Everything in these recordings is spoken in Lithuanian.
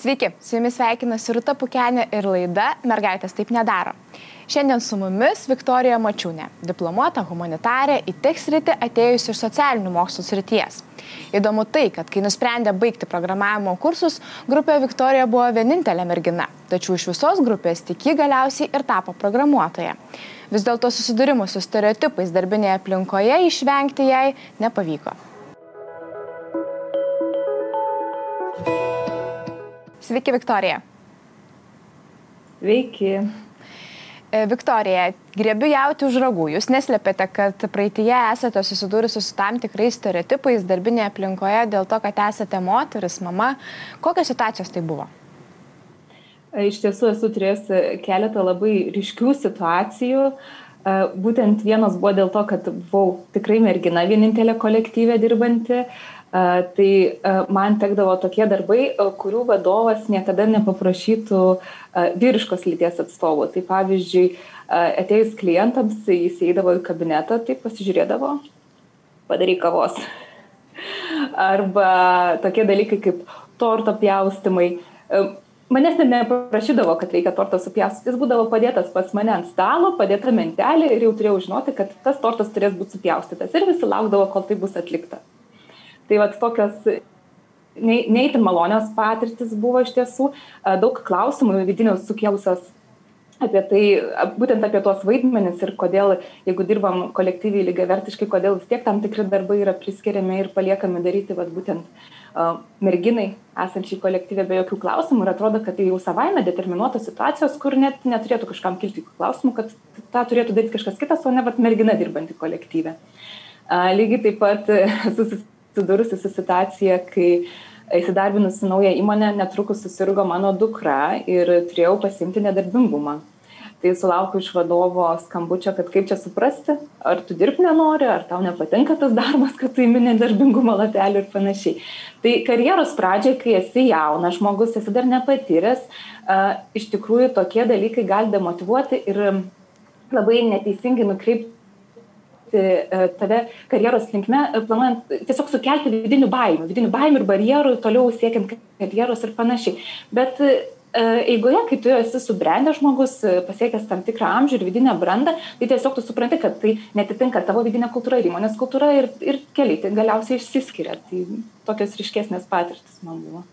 Sveiki, su jumis sveikinasi Ruta Pukenė ir laida Mergaitės taip nedaro. Šiandien su mumis Viktorija Mačiūnė, diplomuota humanitarė į teksritį atėjusi iš socialinių mokslų srities. Įdomu tai, kad kai nusprendė baigti programavimo kursus, grupėje Viktorija buvo vienintelė mergina, tačiau iš visos grupės tik ji galiausiai ir tapo programuotoja. Vis dėlto susidūrimų su stereotipais darbinėje aplinkoje išvengti jai nepavyko. Sveiki, Viktorija. Sveiki. E, Viktorija, grėbiu jauti už ragų. Jūs neslėpėte, kad praeitie esate susidūrusi su tam tikrais stereotipais darbinėje aplinkoje dėl to, kad esate moteris, mama. Kokios situacijos tai buvo? E, iš tiesų esu turėjęs keletą labai ryškių situacijų. E, būtent vienas buvo dėl to, kad buvau tikrai mergina vienintelė kolektyvė dirbanti. Tai man tekdavo tokie darbai, kurių vadovas niekada nepaprašytų vyriškos lyties atstovų. Tai pavyzdžiui, atėjus klientams, jis įeidavo į kabinetą, tai pasižiūrėdavo, padaryk kavos. Arba tokie dalykai kaip torto pjaustimai. Manęs net neprašydavo, kad reikia tortą supjaustyti. Jis būdavo padėtas pas mane ant stalo, padėta mentelė ir jau turėjau žinoti, kad tas tortas turės būti supjaustytas. Ir visi laukdavo, kol tai bus atlikta. Tai vat tokios neįtin malonios patirtis buvo iš tiesų, daug klausimų vidinių sukėlusios apie tai, būtent apie tuos vaidmenis ir kodėl, jeigu dirbam kolektyviai lygiai vertiškai, kodėl vis tiek tam tikri darbai yra priskiriami ir paliekami daryti vat, būtent merginai esančiai kolektyvė be jokių klausimų ir atrodo, kad tai jau savaime determinuotos situacijos, kur net neturėtų kažkam kilti klausimų, kad tą turėtų daryti kažkas kitas, o ne vat, mergina dirbanti kolektyvė. Uh, lygiai taip pat susis susidūrusi su situacija, kai įsidarbinusi naują įmonę netrukus susirgo mano dukra ir turėjau pasimti nedarbingumą. Tai sulaukiu iš vadovo skambučio, kad kaip čia suprasti, ar tu dirbti nenori, ar tau nepatinka tas darbas, kad tu įminė darbingumo latelį ir panašiai. Tai karjeros pradžiai, kai esi jaunas žmogus, esi dar nepatyręs, iš tikrųjų tokie dalykai gali demotivuoti ir labai neteisingai nukreipti tave karjeros linkme, planuojant tiesiog sukelti vidinių baimių, vidinių baimių ir barjerų, toliau siekiant karjeros ir panašiai. Bet eigoje, kai tu esi subrendęs žmogus, pasiekęs tam tikrą amžių ir vidinę brandą, tai tiesiog tu supranti, kad tai netitinka tavo vidinė kultūra ir įmonės kultūra ir, ir keliai tai galiausiai išsiskiria. Tai tokios ryškesnės patirtis man buvo.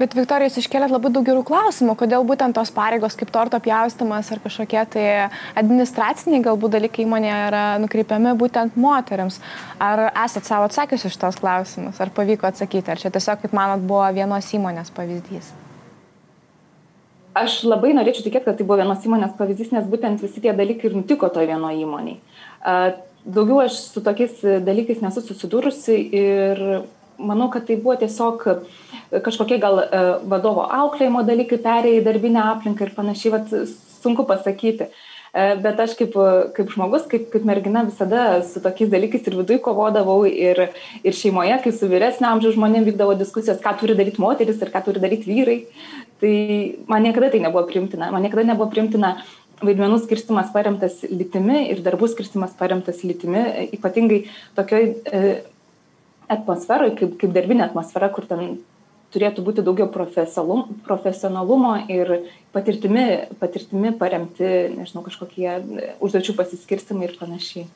Bet Viktorija, jūs iškėlėt labai daug gerų klausimų, kodėl būtent tos pareigos kaip torto pjaustimas ar kažkokie tai administraciniai galbūt dalykai įmonėje yra nukreipiami būtent moteriams. Ar esat savo atsakius iš tos klausimus, ar pavyko atsakyti, ar čia tiesiog, kaip manot, buvo vienos įmonės pavyzdys? Aš labai norėčiau tikėti, kad tai buvo vienos įmonės pavyzdys, nes būtent visi tie dalykai ir nutiko toje vienoje įmonėje. Daugiau aš su tokiais dalykais nesu susidūrusi ir manau, kad tai buvo tiesiog kažkokie gal e, vadovo auklėjimo dalykai perėjai darbinę aplinką ir panašiai, vat, sunku pasakyti. E, bet aš kaip, kaip žmogus, kaip, kaip mergina visada su tokiais dalykais ir viduje kovodavau ir, ir šeimoje, kai su vyresnio amžiaus žmonėmis vykdavo diskusijos, ką turi daryti moteris ir ką turi daryti vyrai. Tai man niekada tai nebuvo primtina. Man niekada nebuvo primtina vaidmenų skirstimas paremtas lytimi ir darbų skirstimas paremtas lytimi, ypatingai tokioj e, atmosferoj, kaip, kaip darbinė atmosfera, kur ten turėtų būti daugiau profesionalumo ir patirtimi, patirtimi paremti, nežinau, kažkokie užduočių pasiskirstimai ir panašiai.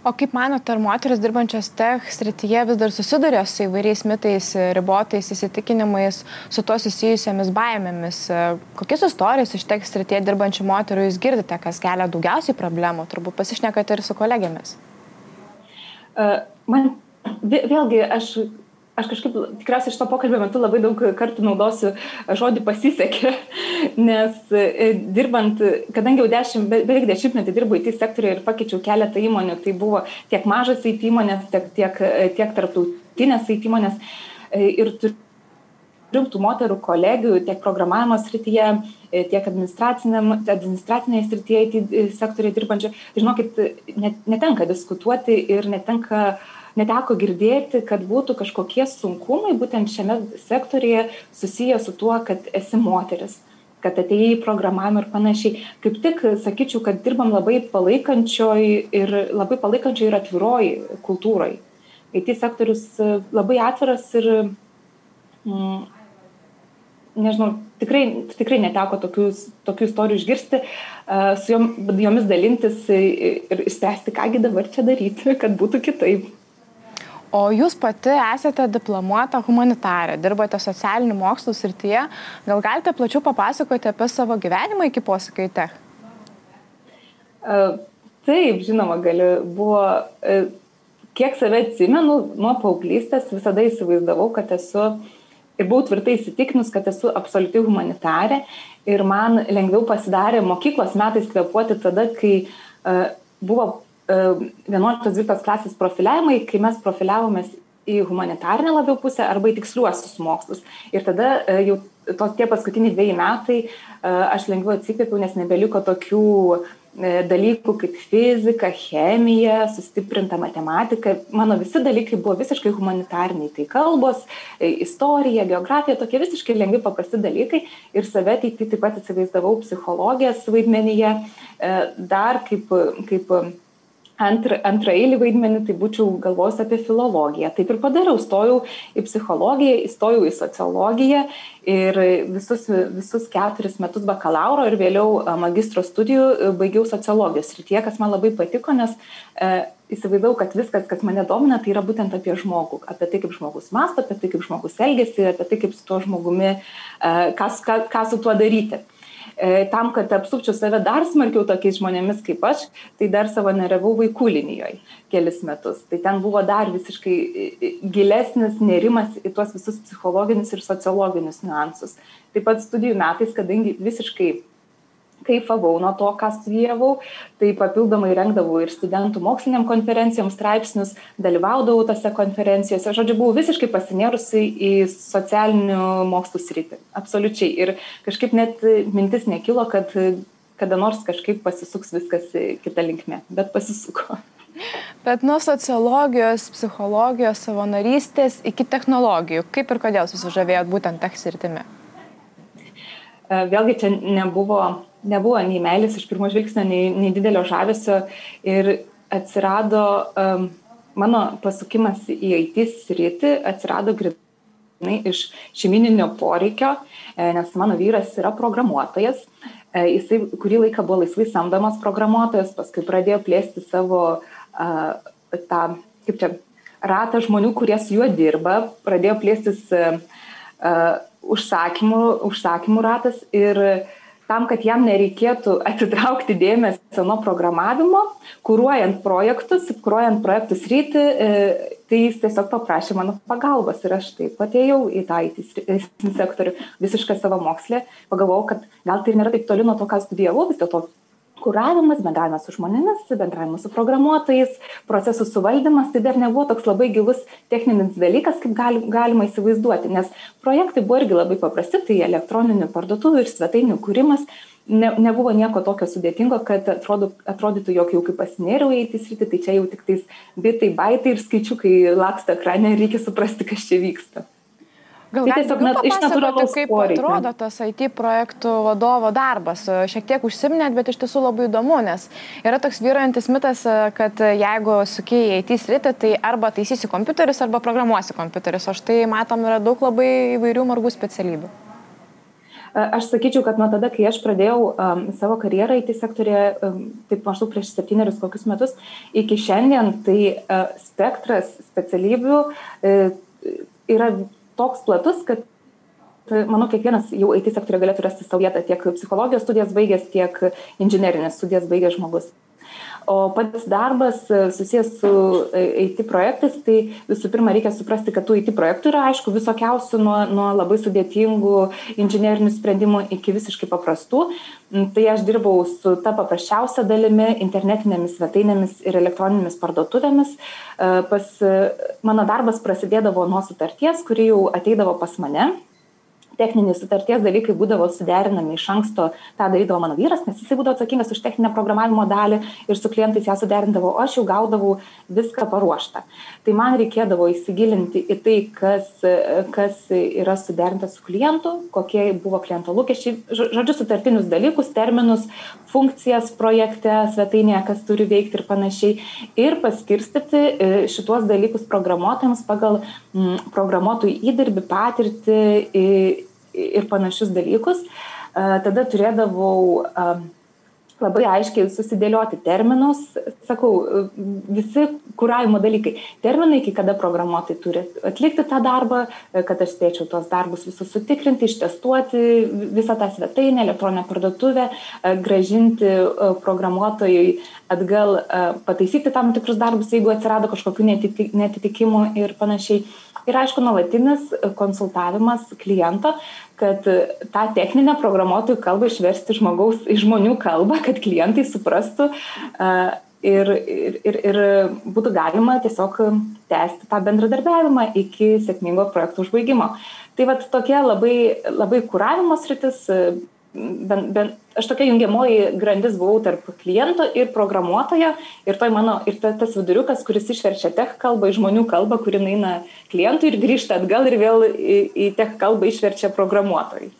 O kaip manote, ar moteris dirbančios tech srityje vis dar susiduria su įvairiais mitais, ribotais įsitikinimais, su to susijusiamis baimėmis? Kokias istorijas iš tech srityje dirbančių moterų jūs girdite, kas kelia daugiausiai problemų? Turbūt pasišnekate ir su kolegėmis. Man vėlgi aš aš kažkaip tikriausiai šito pokalbio metu labai daug kartų naudosiu žodį pasisekė, nes e, dirbant, kadangi jau dešimt, beveik dešimtmetį dirbu IT sektoriuje ir pakeičiau keletą įmonių, tai buvo tiek mažas IT įmonės, tiek, tiek, tiek tarptautinės IT įmonės. E, ir rimtų moterų kolegių tiek programavimo srityje, e, tiek administracinėje srityje IT sektoriuje dirbančių, žinokit, net, netenka diskutuoti ir netenka uh, neteko girdėti, kad būtų kažkokie sunkumai būtent šiame sektorėje susiję su tuo, kad esi moteris. kad atėjai į programavimą ir panašiai. Kaip tik sakyčiau, kad dirbam labai palaikančioj ir labai palaikančioj ir atviroj kultūrai. IT sektorius labai atviras ir, mm, nežinau, tikrai, tikrai neteko tokių, tokių istorijų išgirsti, su jom, jomis dalintis ir spręsti, kągi dabar čia daryti, kad būtų kitaip. O jūs pati esate diplomuota humanitarė, dirbate socialinių mokslų srityje. Gal galite plačiau papasakoti apie savo gyvenimą iki posūkio į tech? Taip, žinoma, galiu. Buvo, e, kiek save atsimenu, nuo paauglystės visada įsivaizdavau, kad esu ir buvau tvirtai įsitikinus, kad esu absoliuti humanitarė. Ir man lengviau pasidarė mokyklos metais kvepuoti tada, kai uh, buvo 11-12 klasės profiliavimai, kai mes profiliavomės į humanitarinę labiau pusę arba į tiksliuosius mokslus. Ir tada e, jau tos tie paskutiniai dviejai metai e, aš lengviau atsikvėpiau, nes nebeliko tokių e, dalykų kaip fizika, chemija, sustiprinta matematika. Mano visi dalykai buvo visiškai humanitariniai. Tai kalbos, istorija, geografija, tokie visiškai lengvi paprasti dalykai. Ir save ateitį taip pat įsivaizdavau psichologijos vaidmenyje, dar kaip, kaip antra, antraeilį vaidmenį, tai būčiau galvojus apie filologiją. Taip ir padariau, stojau į psichologiją, įstojau į sociologiją ir visus, visus keturis metus bakalauro ir vėliau magistro studijų baigiau sociologijos srityje, kas man labai patiko, nes e, įsivaizdavau, kad viskas, kas mane domina, tai yra būtent apie žmogų, apie tai, kaip žmogus masto, apie tai, kaip žmogus elgesi, apie tai, kaip su tuo žmogumi, e, kas, ką, ką su tuo daryti. E, tam, kad apsupčiau save dar smarkiau tokiais žmonėmis kaip aš, tai dar savanoriavau vaikų linijoje kelis metus. Tai ten buvo dar visiškai e, e, gilesnis nerimas į tuos visus psichologinius ir sociologinius niuansus. Taip pat studijų metais, kadangi visiškai kaifavau nuo to, ką studijavau, tai papildomai rengdavau ir studentų moksliniam konferencijom straipsnius, dalyvaudavau tose konferencijose, žodžiu, buvau visiškai pasinėrusi į socialinių mokslų sritį. Absoliučiai. Ir kažkaip net mintis nekilo, kad kada nors kažkaip pasisuks viskas kitą linkmę, bet pasisuko. Bet nuo sociologijos, psichologijos, savanorystės iki technologijų, kaip ir kodėl susižavėjot būtent tech sritimi? Vėlgi čia nebuvo nebuvo nei meilės iš pirmo žvilgsnio, nei, nei didelio žavesio. Ir atsirado um, mano pasukimas į IT sritį, atsirado grinai iš šeimininio poreikio, e, nes mano vyras yra programuotojas, e, jisai kurį laiką buvo laisvai samdomas programuotojas, paskui pradėjo plėsti savo uh, tą, kaip čia, ratą žmonių, kurie su juo dirba, pradėjo plėstis uh, užsakymų, užsakymų ratas ir uh, tam, kad jam nereikėtų atitraukti dėmesio nuo programavimo, kūruojant projektus, kūruojant projektus ryti, e, tai jis tiesiog paprašė mano pagalbos ir aš taip atėjau į tą IT sektorių visiškai savo mokslę, pagalvojau, kad gal tai nėra taip toli nuo to, ką studijavau, vis dėlto kuravimas, bendravimas su žmonėmis, bendravimas su programuotojais, procesų suvaldymas, tai dar nebuvo toks labai gilus techninis dalykas, kaip gali, galima įsivaizduoti, nes projektai buvo irgi labai paprasti, tai elektroninių parduotuvių ir svetainių kūrimas. Ne, nebuvo nieko tokio sudėtingo, kad atrodo, atrodytų, jog jau kaip pasinėriau į tą sritį, tai čia jau tik tais bitai, baitai ir skaičiukai laksta ekrane ir reikia suprasti, kas čia vyksta. Gal tai tiesiog net iš natūralaus kaip poreikio. atrodo tas IT projektų vadovo darbas. Šiek tiek užsiminėt, bet iš tiesų labai įdomu, nes yra toks vyruojantis mitas, kad jeigu sukiai IT sritį, tai arba taisysi kompiuteris, arba programuosi kompiuteris. O štai matom, yra daug labai įvairių margų specialybių. Aš sakyčiau, kad nuo tada, kai aš pradėjau um, savo karjerą IT sektorėje, um, taip maždaug prieš septynerius kokius metus, iki šiandien, tai uh, spektras specialybių uh, yra toks platus, kad manau, kiekvienas jau IT sektoriuje galėtų rasti savo vietą tiek psichologijos studijas baigęs, tiek inžinerinės studijas baigęs žmogus. O pats darbas susijęs su IT projektais, tai visų pirma reikia suprasti, kad tų IT projektų yra, aišku, visokiausių nuo, nuo labai sudėtingų inžinierinių sprendimų iki visiškai paprastų. Tai aš dirbau su ta paprasčiausia dalimi, internetinėmis svetainėmis ir elektroninėmis parduotuvėmis. Pas, mano darbas prasidėdavo nuo sutarties, kuri jau ateidavo pas mane techniniai sutarties dalykai būdavo suderinami iš anksto, tą darydavo mano vyras, nes jisai būdavo atsakingas už techninę programavimo dalį ir su klientais ją suderindavo, o aš jau gaudavau viską paruoštą. Tai man reikėdavo įsigilinti į tai, kas, kas yra suderinta su klientu, kokie buvo kliento lūkesčiai, žodžiu, sutartinius dalykus, terminus, funkcijas projekte, svetainėje, kas turi veikti ir panašiai. Ir paskirstyti e, šituos dalykus programuotojams pagal programuotojų įdirbį, patirtį ir panašius dalykus. Tada turėdavau labai aiškiai susidėlioti terminus, sakau, visi kūravimo dalykai. Terminai, iki kada programuotojai turi atlikti tą darbą, kad aš spėčiau tuos darbus visus sutikrinti, ištestuoti visą tą svetainę, elektroninę parduotuvę, gražinti programuotojui atgal, pataisyti tam tikrus darbus, jeigu atsirado kažkokių netitikimų ir panašiai ir aišku nuolatinis konsultavimas kliento kad tą techninę programuotojų kalbą išversti žmogaus į žmonių kalbą kad klientai suprastų ir, ir, ir, ir būtų galima tiesiog tęsti tą bendradarbiavimą iki sėkmingo projekto užbaigimo. Tai va tokia labai, labai kūravimo sritis, ben, ben, aš tokia jungiamoji grandis buvau tarp kliento ir programuotojo ir toj mano, ir ta, tas viduriukas, kuris išverčia tech kalbą į žmonių kalbą, kuri eina klientui ir grįžta atgal ir vėl į, į tech kalbą išverčia programuotojai.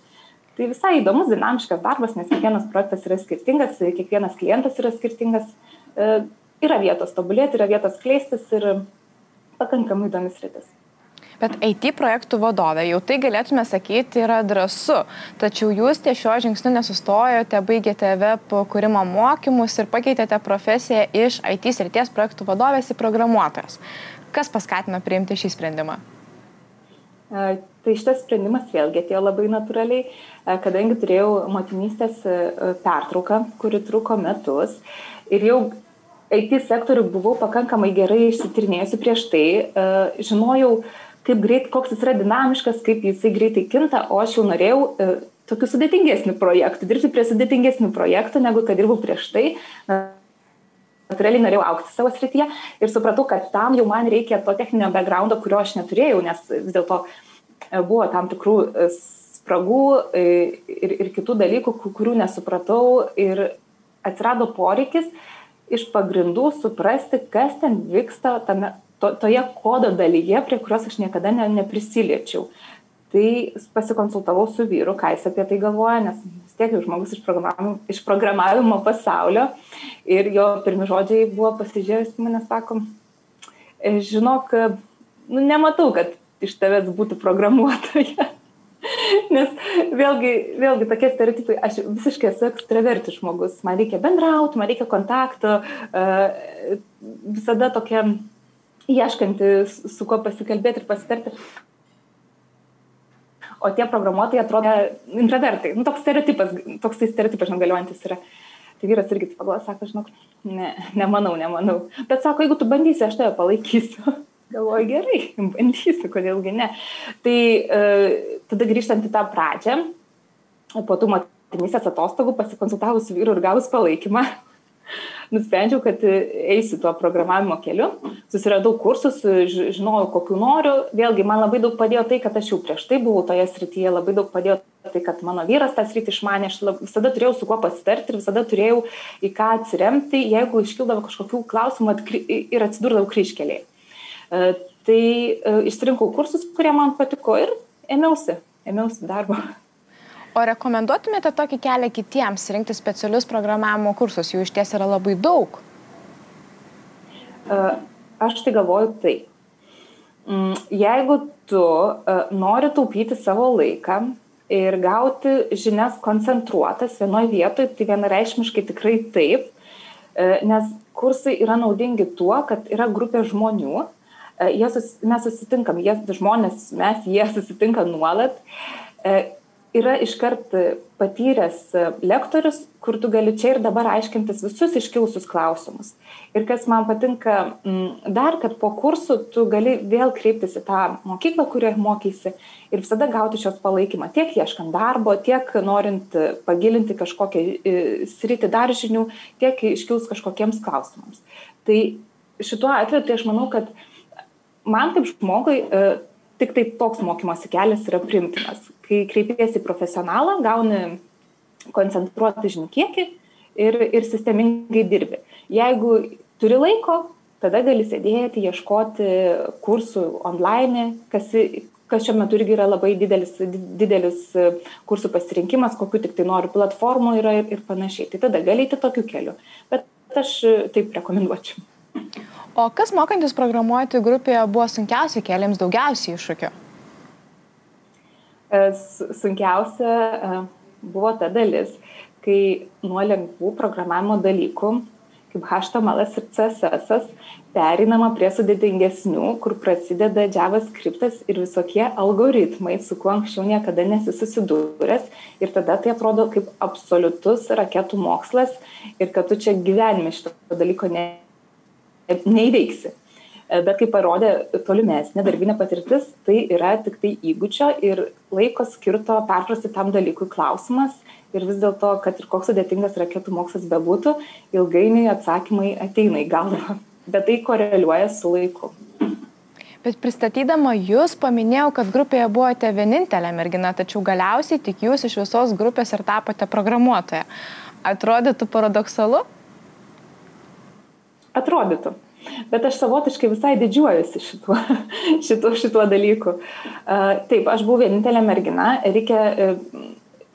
Tai visai įdomus, dinamiškas darbas, nes kiekvienas projektas yra skirtingas, kiekvienas klientas yra skirtingas, e, yra vietos tobulėti, yra vietos kleistis ir pakankamai įdomis rytis. Bet IT projektų vadovė, jau tai galėtume sakyti, yra drąsu. Tačiau jūs ties šio žingsniu nesustojote, baigėte web kūrimo mokymus ir pakeitėte profesiją iš IT srities projektų vadovės į programuotojas. Kas paskatino priimti šį sprendimą? Tai šitas sprendimas vėlgi atėjo labai natūraliai, kadangi turėjau motinystės pertrauką, kuri truko metus ir jau IT sektorių buvau pakankamai gerai išsitirnėjusi prieš tai, žinojau, kaip greit, koks jis yra dinamiškas, kaip jisai greitai kinta, o aš jau norėjau e, tokių sudėtingesnių projektų, dirbti prie sudėtingesnių projektų, negu kad dirbau prieš tai. Natūraliai norėjau aukti savo srityje ir supratau, kad tam jau man reikia to techninio backgroundo, kurio aš neturėjau, nes vis dėlto e, buvo tam tikrų e, spragų e, ir, ir kitų dalykų, kurių nesupratau ir atsirado poreikis iš pagrindų suprasti, kas ten vyksta tame to, toje kodo dalyje, prie kurios aš niekada ne, neprisiliečiau. Tai pasikonsultavau su vyru, ką jis apie tai galvoja, nes vis tiek jau žmogus iš programavimo, iš programavimo pasaulio. Ir jo pirmi žodžiai buvo pasižiūrėjus, manęs sakom, «E, žinok, nu, nematau, kad iš tavęs būtų programuotoja. Nes vėlgi, vėlgi tokie stereotipai, aš visiškai esu ekstravertis žmogus, man reikia bendrauti, man reikia kontakto, visada tokia ieškanti, su kuo pasikalbėti ir pasitarti. O tie programuotojai atrodo intravertai. Nu, toks stereotipas, toks tai stereotipas, žinau, galiojantis yra. Tai vyras irgi pagalvoja, sako, žinok, ne, nemanau, nemanau. Bet sako, jeigu tu bandysi, aš tave palaikysiu. Galvoju, gerai, bandysiu, kodėlgi ne. Tai e, tada grįžtant į tą pradžią, po tų motinysės atostogų pasikonsultavus su vyru ir gavus palaikymą, nusprendžiau, kad eisiu tuo programavimo keliu, susiradau kursus, žinojau, kokiu noriu. Vėlgi, man labai daug padėjo tai, kad aš jau prieš tai buvau toje srityje, labai daug padėjo tai, kad mano vyras tą sritį išmanė, aš lab, visada turėjau su kuo pasitarti ir visada turėjau į ką atsiremti, jeigu iškildavo kažkokių klausimų ir atsidurdavau kryškeliai. E, tai e, išsirinkau kursus, kurie man patiko ir ėmiausi, ėmiausi darbo. O rekomenduotumėte tokį kelią kitiems rinkti specialius programavimo kursus, jų iš ties yra labai daug? E, aš tai galvoju taip. Mm, jeigu tu e, nori taupyti savo laiką ir gauti žinias koncentruotas vienoje vietoje, tai vienareišmiškai tikrai taip, e, nes kursai yra naudingi tuo, kad yra grupė žmonių, sus, mes susitinkam, jie žmonės, mes jie susitinka nuolat yra iškart patyręs lektorius, kur tu gali čia ir dabar aiškintis visus iškilusius klausimus. Ir kas man patinka dar, kad po kursų tu gali vėl kreiptis į tą mokyklą, kurioje mokysi ir visada gauti šios palaikymą, tiek ieškant darbo, tiek norint pagilinti kažkokią e, sritį dar žinių, tiek iškilus kažkokiems klausimams. Tai šituo atveju tai aš manau, kad man kaip žmogui e, tik tai toks mokymosi kelias yra primtinas. Kai kreipiesi į profesionalą, gauni koncentruotą žinių kiekį ir, ir sistemingai dirbi. Jeigu turi laiko, tada gali sėdėti, ieškoti kursų online, kas, kas šiuo metu irgi yra labai didelis, didelis kursų pasirinkimas, kokiu tik tai noriu platformų yra ir, ir panašiai. Tai tada gali eiti tokiu keliu. Bet aš taip rekomenduočiau. O kas mokantis programuoti grupėje buvo sunkiausia, keliams daugiausiai iššūkių? E, sunkiausia e, buvo ta dalis, kai nuo lengvų programavimo dalykų, kaip HTML ir CSS, perinama prie sudėtingesnių, kur prasideda JavaScriptas ir visokie algoritmai, su kuo anksčiau niekada nesi susidūręs. Ir tada tai atrodo kaip absoliutus raketų mokslas ir kad tu čia gyvenime šito dalyko ne, neįveiksi. E, bet kaip parodė tolimesnė darbinė patirtis, tai yra tik tai įgūdžio ir laiko skirto perprasti tam dalykui klausimas. Ir vis dėlto, kad ir koks sudėtingas raketų mokslas bebūtų, ilgainiui atsakymai ateina į galvą. Bet tai koreliuoja su laiku. Bet pristatydama jūs paminėjau, kad grupėje buvote vienintelė mergina, tačiau galiausiai tik jūs iš visos grupės ir tapote programuotoja. Atrodytų paradoksalu? Atrodytų. Bet aš savotiškai visai didžiuojuosi šituo, šituo, šituo dalyku. Taip, aš buvau vienintelė mergina. Reikia uh,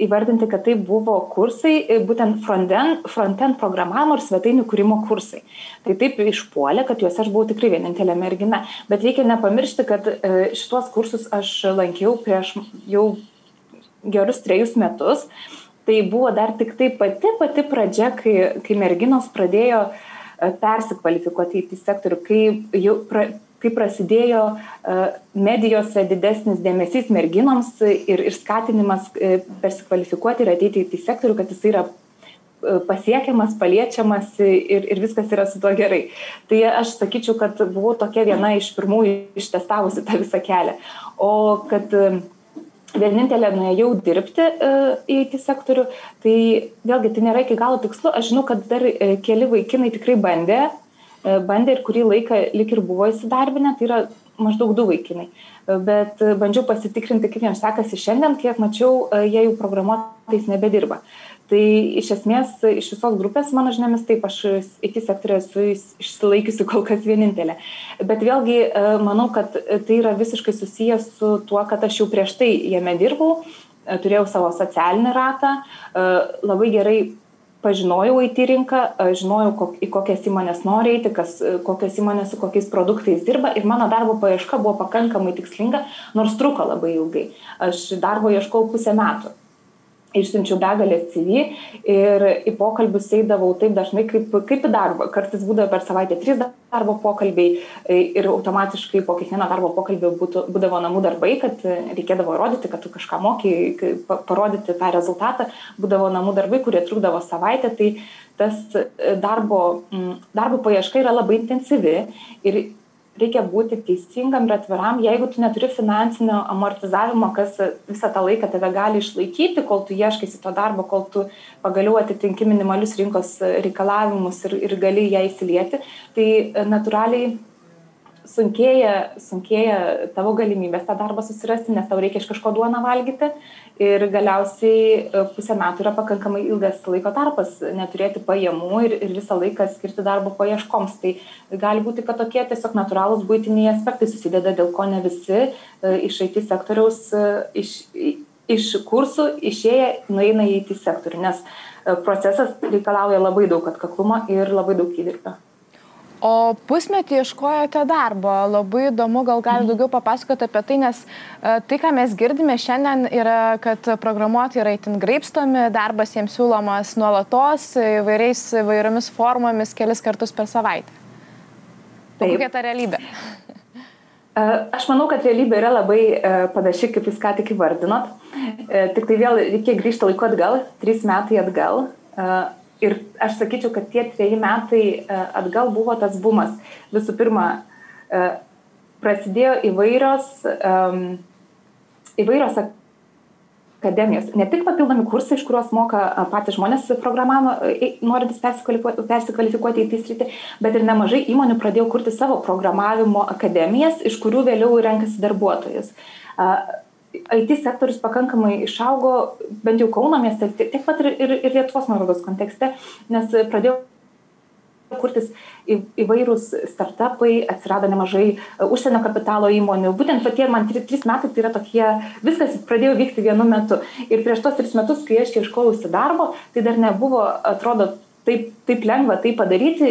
įvardinti, kad tai buvo kursai, uh, būtent frontend, frontend programavimo ir svetainių kūrimo kursai. Tai taip išpuolė, kad juose aš buvau tikrai vienintelė mergina. Bet reikia nepamiršti, kad uh, šituos kursus aš lankiau prieš jau gerus trejus metus. Tai buvo dar tik tai pati pati pradžia, kai, kai merginos pradėjo uh, E, persikvalifikuoti į sektorių, kai, jau, pra, kai prasidėjo e, medijose didesnis dėmesys merginoms ir, ir skatinimas e, persikvalifikuoti ir ateiti į sektorių, kad jis yra pasiekiamas, paliečiamas ir, ir viskas yra su tuo gerai. Tai aš sakyčiau, kad buvau tokia viena iš pirmųjų ištestavusi tą visą kelią. O kad vienintelė nuėjau dirbti e, į IT sektorių, tai vėlgi tai nėra iki galo tikslu. Aš žinau, kad dar e, keli vaikinai tikrai bandė, e, bandė ir kurį laiką lik ir buvo įsidarbinę, tai yra maždaug du vaikinai. Bet bandžiau pasitikrinti, kaip jiems sekasi šiandien, kiek mačiau, jie jau programuotojais nebedirba tai iš esmės iš visos grupės mano žiniomis taip aš it sektoriuje esu išsilaikiusi kol kas vienintelė bet vėlgi e, manau kad tai yra visiškai susiję su tuo kad aš jau prieš tai jame dirbau e, turėjau savo socialinį ratą e, labai gerai pažinojau IT rinką, žinojau, į kokias įmonės nori eiti, kas, kokias įmonės su kokiais produktais dirba ir mano darbo paieška buvo pakankamai tikslinga, nors truko labai ilgai. Aš darbo ieškau pusę metų išsiunčiau begalę CV ir į pokalbius eidavau taip dažnai kaip, kaip į darbą. Kartais būdavo per savaitę trys darbo pokalbiai e, ir automatiškai po kiekvieno darbo pokalbio būtų, būdavo namų darbai, kad reikėdavo įrodyti, kad tu kažką mokai, parodyti tą rezultatą. Būdavo namų darbai, kurie trukdavo savaitę. Tai tas e, darbo, darbo paieška yra labai intensyvi ir reikia būti teisingam ir atviram jeigu tu neturi finansinio amortizavimo kas visą tą laiką tave gali išlaikyti kol tu ieškaisi to darbo kol tu pagaliau atitinki minimalius rinkos reikalavimus ir ir gali į ją įsilieti tai natūraliai sunkėja sunkėja tavo galimybės tą darbą susirasti nes tau reikia iš kažko duoną valgyti. Ir galiausiai e, pusę metų yra pakankamai ilgas laiko tarpas neturėti pajamų ir ir visą laiką skirti darbo paieškoms. Tai gali būti kad tokie tiesiog natūralūs buitiniai aspektai susideda dėl ko ne visi e, iš it sektoriaus e, iš iš kursų išėję nueina į it sektorių nes procesas reikalauja labai daug atkaklumo ir labai daug įdirbio O pusmetį ieškojote darbo. Labai įdomu, gal gali mhm. daugiau papasakoti apie tai, nes e, tai, ką mes girdime šiandien, yra, kad programuotojai yra itin graipstomi, darbas jiems siūlomas nuolatos, įvairiais, įvairiomis formomis, kelis kartus per savaitę. Tai kokia ta realybė? E, aš manau, kad realybė yra labai e, panaši, kaip jūs ką tik įvardinot. Tik tai vėl reikia grįžti laiku atgal, trys metai atgal ir aš sakyčiau, kad tie treji metai e, atgal buvo tas bumas. Visų pirma, e, prasidėjo įvairios, įvairios akademijos. Ne tik papildomi kursai, iš kuriuos moka patys žmonės programavimo, norintys persikvalifikuoti, į tai sritį, bet ir nemažai įmonių pradėjo kurti savo programavimo akademijas, iš kurių vėliau renkasi darbuotojus. IT sektorius pakankamai išaugo, bent jau Kauno mieste, tiek pat ir, ir, ir Lietuvos Norvegos kontekste, nes pradėjo kurtis į, įvairūs startupai, atsirado nemažai e, užsienio kapitalo įmonių. Būtent tokie man tri, trys metai tai yra tokie, viskas pradėjo vykti vienu metu. Ir prieš tos tris metus, kai aš ieškojausi darbo, tai dar nebuvo, atrodo, taip, taip lengva tai padaryti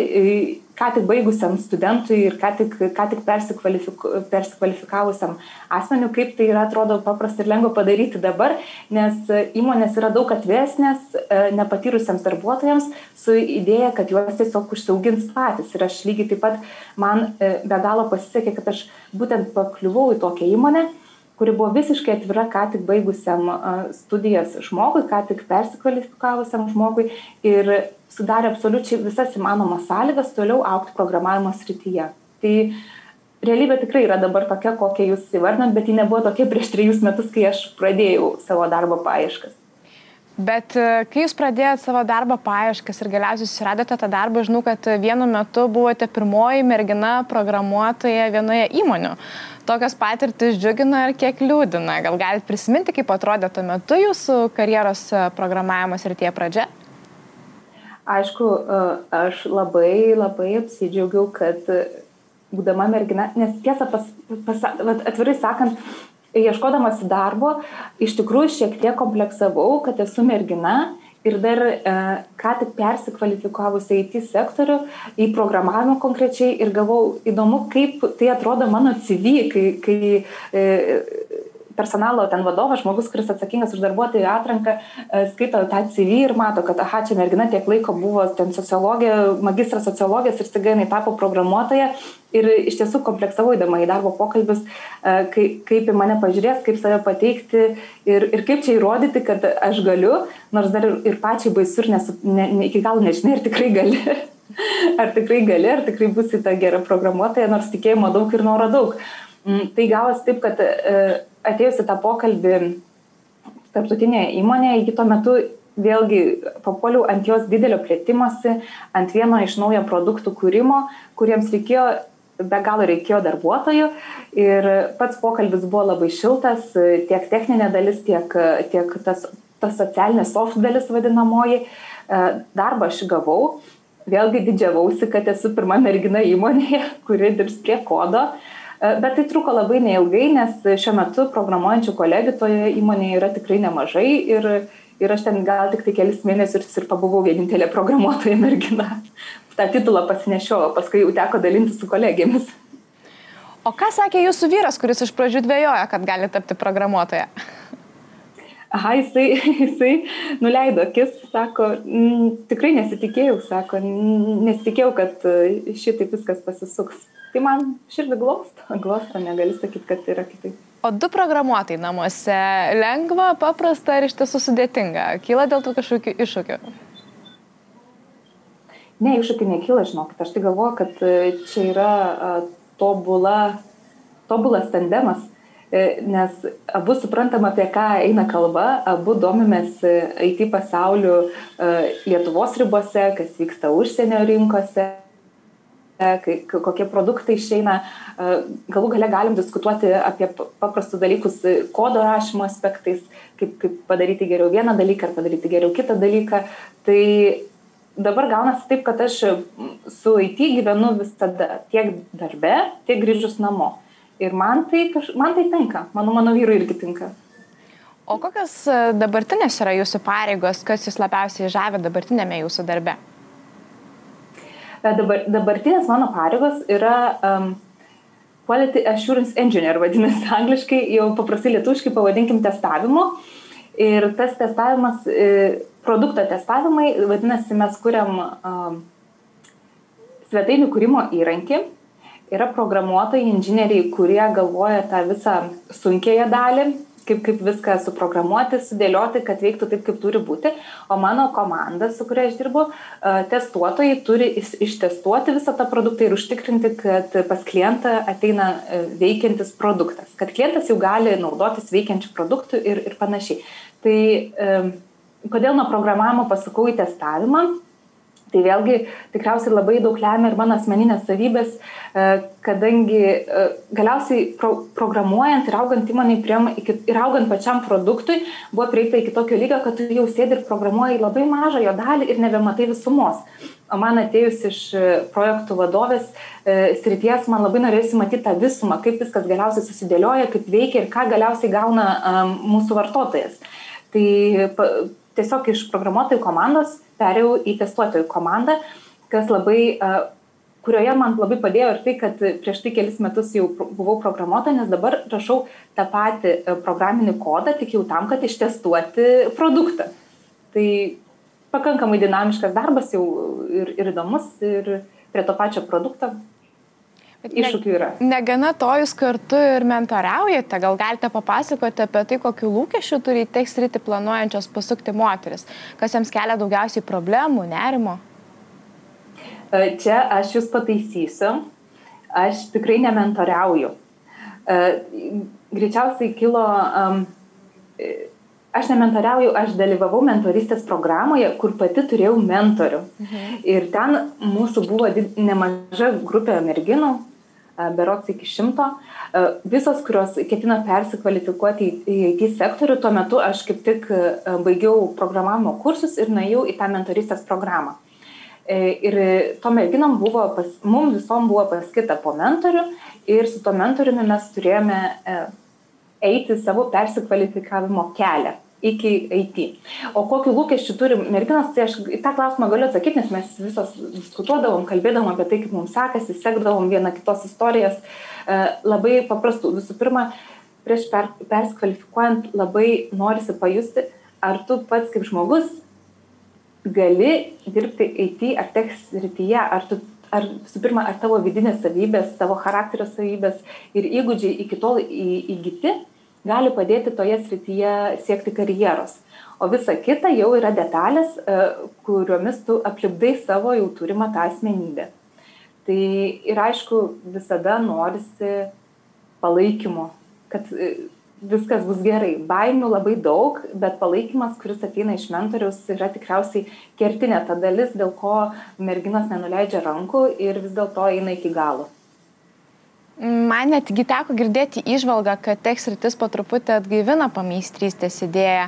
ką tik baigusiam studentui ir ką tik, ką tik persikvalifiku, persikvalifikavusiam asmeniu, kaip tai yra, atrodo, paprasta ir lengva padaryti dabar, nes įmonės yra daug atvesnės e, nepatyrusiems darbuotojams su idėja, kad juos tiesiog užsiaugins patys. Ir aš lygiai taip pat man e, be galo pasisekė, kad aš būtent pakliuvau į tokią įmonę kuri buvo visiškai atvira ką tik baigusiam studijas žmogui, ką tik persikvalifikavusiam žmogui ir sudarė absoliučiai visas įmanomas sąlygas toliau aukti programavimo srityje. Tai realybė tikrai yra dabar tokia, kokią jūs įvardinat, bet ji nebuvo tokia prieš trejus metus, kai aš pradėjau savo darbo paieškas. Bet e, kai jūs pradėjote savo darbo paieškas ir galiausiai susiradote tą darbą, žinau, kad vienu metu buvote pirmoji mergina programuotoja vienoje įmonių. Tokios patirtis džiugina ir kiek liūdina. Gal galite prisiminti, kaip atrodė tuo metu jūsų karjeros e, programavimo srityje pradžia? Aišku, e, aš labai labai apsidžiaugiau, kad būdama mergina, nes tiesą pas, pas, atvirai sakant, ieškodamas darbo, iš tikrųjų šiek tiek kompleksavau, kad esu mergina ir dar e, ką tik persikvalifikavusi IT sektorių, į programavimą konkrečiai ir gavau įdomu, kaip tai atrodo mano CV, kai, kai e, personalo ten vadovas, žmogus, kuris atsakingas už darbuotojų atranką, e, skaito tą CV ir mato, kad, aha, čia mergina tiek laiko buvo ten sociologija, magistras sociologijos ir staiga jinai tapo programuotoja. Ir iš tiesų kompleksavau įdama į darbo pokalbius, e, kaip, kaip į mane pažiūrės, kaip save pateikti ir, ir kaip čia įrodyti, kad aš galiu, nors dar ir, pačiai baisu ir nesu, ne, ne, iki galo nežinai, ar tikrai gali. ar tikrai gali, ar tikrai būsi ta gera programuotoja, nors tikėjimo daug ir noro daug. Mm, tai gavas taip, kad e, atėjus į tą pokalbį tarptautinėje įmonėje, iki tuo metu vėlgi papuoliau ant jos didelio plėtimosi, ant vieno iš naujo produktų kūrimo, kuriems reikėjo, be galo reikėjo darbuotojų ir pats pokalbis buvo labai šiltas, tiek techninė dalis, tiek, tiek tas, tas socialinė soft dalis vadinamoji. Darbą aš gavau, vėlgi didžiavausi, kad esu pirma mergina įmonėje, kuri dirbs prie kodo. Uh, E, bet tai truko labai neilgai, nes šiuo metu programuojančių kolegų toje įmonėje yra tikrai nemažai ir, ir aš ten gal tik tai kelis mėnesius ir pabuvau vienintelė programuotoja mergina. Ta titulą pasinešiojo, paskui jau teko dalinti su kolegėmis. O ką sakė jūsų vyras, kuris iš pradžių dvėjojo, kad gali tapti programuotoja? Aha, jisai, jisai nuleido akis, sako, tikrai nesitikėjau, sako, nesitikėjau, kad šitaip viskas pasisuks tai man širdį glausto, glausto, negali sakyti, kad yra kitaip. O du programuotojai namuose lengva, paprasta ar iš tiesų sudėtinga? Kyla dėl tų kažkokių iššūkių? Ne, iššūkių nekyla, žinokit. Aš tai galvoju, kad e, čia yra tobula, tobulas tandemas, e, nes abu suprantam, apie ką eina kalba, abu domimės e, IT pasauliu Lietuvos ribose, kas vyksta užsienio rinkose kai, kokie produktai išeina. E, galų gale galim diskutuoti apie paprastus dalykus kodo rašymo aspektais, kaip, kaip padaryti geriau vieną dalyką ar padaryti geriau kitą dalyką. Tai dabar gaunasi taip, kad aš su IT gyvenu visada tiek darbe, tiek grįžus namo. Ir man tai, man tai tinka, mano, mano vyrui irgi tinka. O kokios dabartinės yra jūsų pareigos, kas jūs labiausiai žavė dabartinėme jūsų darbe? Dabar, dabartinės mano pareigos yra um, Quality Assurance Engineer, vadinasi angliškai, jau paprastai lietuviškai pavadinkim testavimu. Ir tas testavimas, e, produkto testavimai, vadinasi, mes kuriam um, svetainių kūrimo įrankį. Yra programuotojai, inžinieriai, kurie galvoja tą visą sunkėją dalį, kaip, kaip viską suprogramuoti, sudėlioti, kad veiktų taip, kaip turi būti. O mano komanda, su kuria aš dirbu, testuotojai turi ištestuoti visą tą produktą ir užtikrinti, kad pas klientą ateina veikiantis produktas, kad klientas jau gali naudotis veikiančių produktų ir, ir panašiai. Tai kodėl nuo programavimo pasakau į testavimą? Tai vėlgi tikriausiai labai daug lemia ir mano asmeninės savybės, e, kadangi e, galiausiai pro, programuojant ir augant įmonai ir augant pačiam produktui buvo prieita iki tokio lygio, kad tu jau sėdi ir programuoji labai mažą jo dalį ir nebematai visumos. O man atėjus iš e, projektų vadovės e, srities, man labai norėjusi matyti tą visumą, kaip viskas galiausiai susidėlioja, kaip veikia ir ką galiausiai gauna um, mūsų vartotojas. Tai pa, tiesiog iš programuotojų komandos perėjau į testuotojų komandą, kas labai, kurioje man labai padėjo ir tai, kad prieš tai kelis metus jau buvau programuota, nes dabar rašau tą patį programinį kodą, tik jau tam, kad ištestuoti produktą. Tai pakankamai dinamiškas darbas jau ir, ir įdomus ir prie to pačio produkto iššūkių yra. Negana to, jūs kartu ir mentoriaujate, gal galite papasakoti apie tai, kokiu lūkesčiu turi teks rytį planuojančios pasukti moteris, kas jiems kelia daugiausiai problemų, nerimo? E, čia aš jūs pataisysiu, aš tikrai nementoriauju. E, greičiausiai kilo, aš nementoriauju, aš dalyvavau mentoristės programoje, kur pati turėjau mentorių. Mhm. Ir ten mūsų buvo nemaža grupė merginų, berots iki šimto. Visos, kurios ketina persikvalifikuoti į IT sektorių, tuo metu aš kaip tik baigiau programavimo kursus ir nuėjau į tą mentoristės programą. E, ir to merginom buvo, pas, mums visom buvo paskita po mentorių ir su to mentoriumi mes turėjome e, eiti savo persikvalifikavimo kelią iki IT. O kokiu lūkesčiu turi merginos, tai aš į tą klausimą galiu atsakyti, nes mes visos diskutuodavom, kalbėdavom apie tai, kaip mums sekasi, sekdavom vieną kitos istorijas. E, labai paprastų. Visų pirma, prieš per, persikvalifikuojant labai norisi pajusti, ar tu pats kaip žmogus gali dirbti IT ar teks rytyje, ar tu ar visų pirma, ar tavo vidinės savybės, tavo charakterio savybės ir įgūdžiai iki tol įgyti, gali padėti toje srityje siekti karjeros. O visa kita jau yra detalės, e, kuriomis tu aplipdai savo jau turimą tą asmenybę. Tai ir aišku, visada norisi palaikymo, kad e, viskas bus gerai. Baimių labai daug, bet palaikymas, kuris ateina iš mentoriaus, yra tikriausiai kertinė ta dalis, dėl ko merginos nenuleidžia rankų ir vis dėlto eina iki galo. Man netgi teko girdėti išvalgą, kad teks rytis po truputį atgaivina pameistrystės idėją.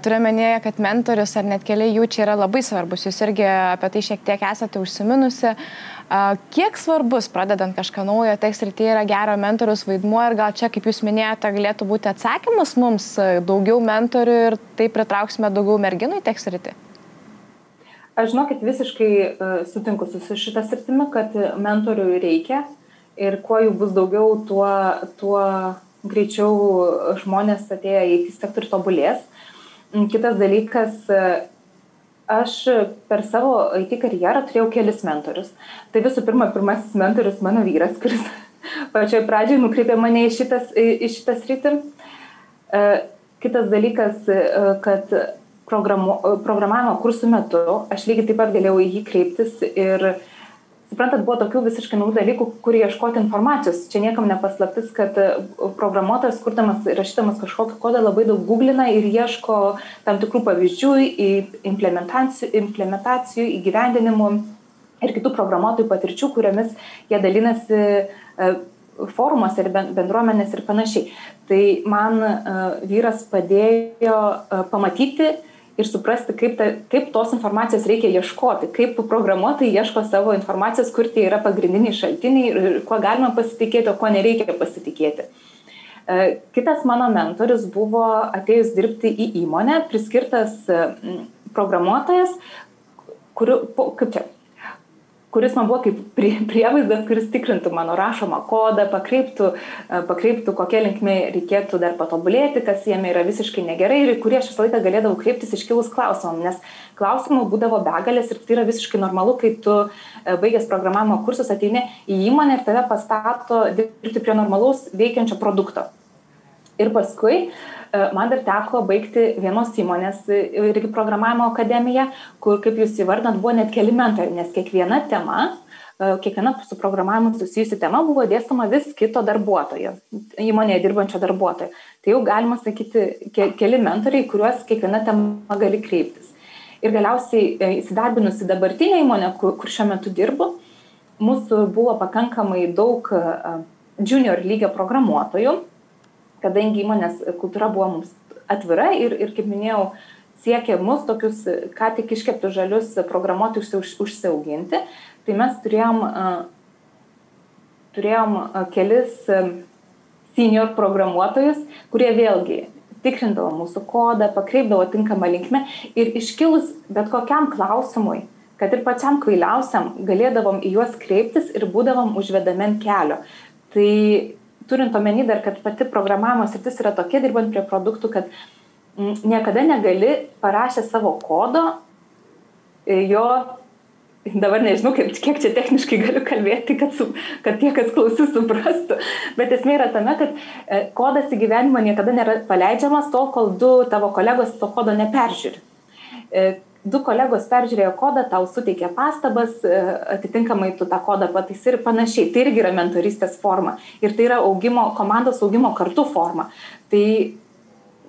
Turiu menėje, kad mentorius ar net keliai jų čia yra labai svarbus. Jūs irgi apie tai šiek tiek esate užsiminusi. Kiek svarbus, pradedant kažką naujo, teks rytyje yra gero mentorius vaidmuo ir gal čia, kaip jūs minėjote, galėtų būti atsakymas mums daugiau mentorių ir taip pritrauksime daugiau merginų į teks rytį? Aš žinokit, visiškai sutinku su šitą sritimi, kad mentorių reikia ir kuo jų bus daugiau, tuo, tuo greičiau žmonės atėję į sektorių tobulės. Mm, kitas dalykas, aš per savo IT karjerą turėjau kelis mentorius. Tai visų pirma, pirmasis mentorius mano vyras, kuris pačioj pradžioj nukreipė mane į, šitas, į šitą sritį. E, kitas dalykas, e, kad programu, programavimo kursų metu aš lygiai taip pat galėjau į jį kreiptis ir uh, suprantat, buvo tokių visiškai naujų dalykų, kur ieškoti informacijos. Čia niekam nepaslaptis, kad e, programuotojas, kurdamas, rašydamas kažkokį kodą, labai daug googlina ir ieško tam tikrų pavyzdžių, implementacijų, implementacijų įgyvendinimų ir kitų programuotojų patirčių, kuriomis jie dalinasi e, forumuose ir bendruomenės ir panašiai. Tai man e, vyras padėjo pamatyti, ir suprasti, kaip, ta, kaip tos informacijos reikia ieškoti, kaip programuotojai ieško savo informacijos, kur tie yra pagrindiniai šaltiniai ir kuo galima pasitikėti, o kuo nereikia pasitikėti. E, kitas mano mentorius buvo atėjus dirbti į įmonę, priskirtas programuotojas, kuriu, kaip čia, kuris man buvo kaip prievaizdas, kuris tikrintų mano rašomą kodą, pakreiptų, e, pakreiptų kokie linkme reikėtų dar patobulėti, kas jame yra visiškai negerai ir kurie aš visą laiką galėdavau kreiptis iškilus klausimam, nes klausimų būdavo begalės ir tai yra visiškai normalu, kai tu e, baigęs programavimo kursus ateini į įmonę ir tave pastato dirbti prie normalaus veikiančio produkto. Ir paskui E, man dar teko baigti vienos įmonės e, irgi programavimo akademiją, kur, kaip jūs įvardant, buvo net keli mentoriai, nes kiekviena tema kiekviena su programavimu susijusi tema buvo dėstoma vis kito darbuotojo, įmonėje dirbančio darbuotojo. Tai jau galima sakyti ke keli mentoriai, kuriuos kiekviena tema gali kreiptis. Ir galiausiai e, įsidarbinusi dabartinė įmonė, kur, kur šiuo metu dirbu, mūsų buvo pakankamai daug junior lygio programuotojų, kadangi įmonės kultūra buvo mums atvira ir, ir kaip minėjau, siekė mus tokius, ką tik iškeptus žalius programuotojus už, užsiauginti, tai mes turėjom, turėjom kelis senior programuotojus, kurie vėlgi tikrindavo mūsų kodą, pakreipdavo tinkamą linkmę ir iškilus bet kokiam klausimui, kad ir pačiam kvailiausiam, galėdavom į juos kreiptis ir būdavom užvedami ant kelio. Tai turint omeny dar, kad pati programavimo sritis yra tokia, dirbant prie produktų, kad niekada negali parašę savo kodo jo dabar nežinau, kaip, kiek čia techniškai galiu kalbėti, kad, su, kad tie, kas klausys, suprastų. Bet esmė yra tame, kad e, kodas į gyvenimą niekada nėra paleidžiamas tol, kol du tavo kolegos to kodo neperžiūri. E, du kolegos peržiūrėjo kodą, tau suteikė pastabas, e, atitinkamai tu tą kodą pataisi ir panašiai. Tai irgi yra mentoristės forma. Ir tai yra augimo, komandos augimo kartu forma. Tai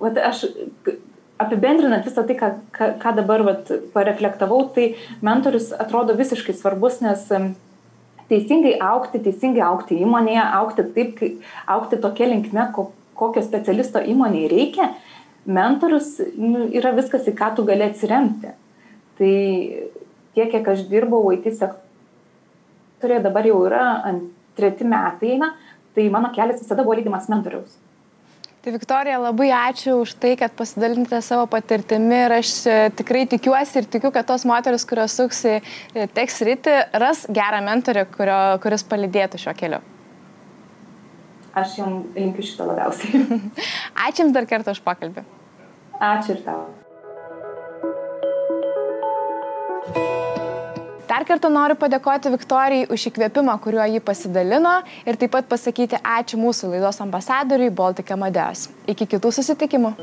vat, aš apibendrinant visą tai, ką, ką, ką dabar vat, pareflektavau, tai mentorius atrodo visiškai svarbus, nes teisingai aukti, teisingai aukti įmonėje, aukti taip, aukti tokia linkme, kokio specialisto įmonėje reikia, mentorius nu, yra viskas, į ką tu gali atsiremti. Tai tiek, kiek aš dirbau IT sektorėje, dabar jau yra ant treti metai eina, tai mano kelias visada buvo lydimas mentoriaus. Tai Viktorija, labai ačiū už tai, kad pasidalinate savo patirtimi ir aš e, tikrai tikiuosi ir tikiu, kad tos moteris, kurios suksi teks rytį, ras gerą mentorių, kurio, kuris palydėtų šiuo keliu. Aš jums linkiu šito labiausiai. ačiū Jums dar kartą už pokalbį. Ačiū ir tau. Dar kartą noriu padėkoti Viktorijai už įkvėpimą, kuriuo ji pasidalino ir taip pat pasakyti ačiū mūsų laidos ambasadoriui Baltic Amadeus. Iki kitų susitikimų.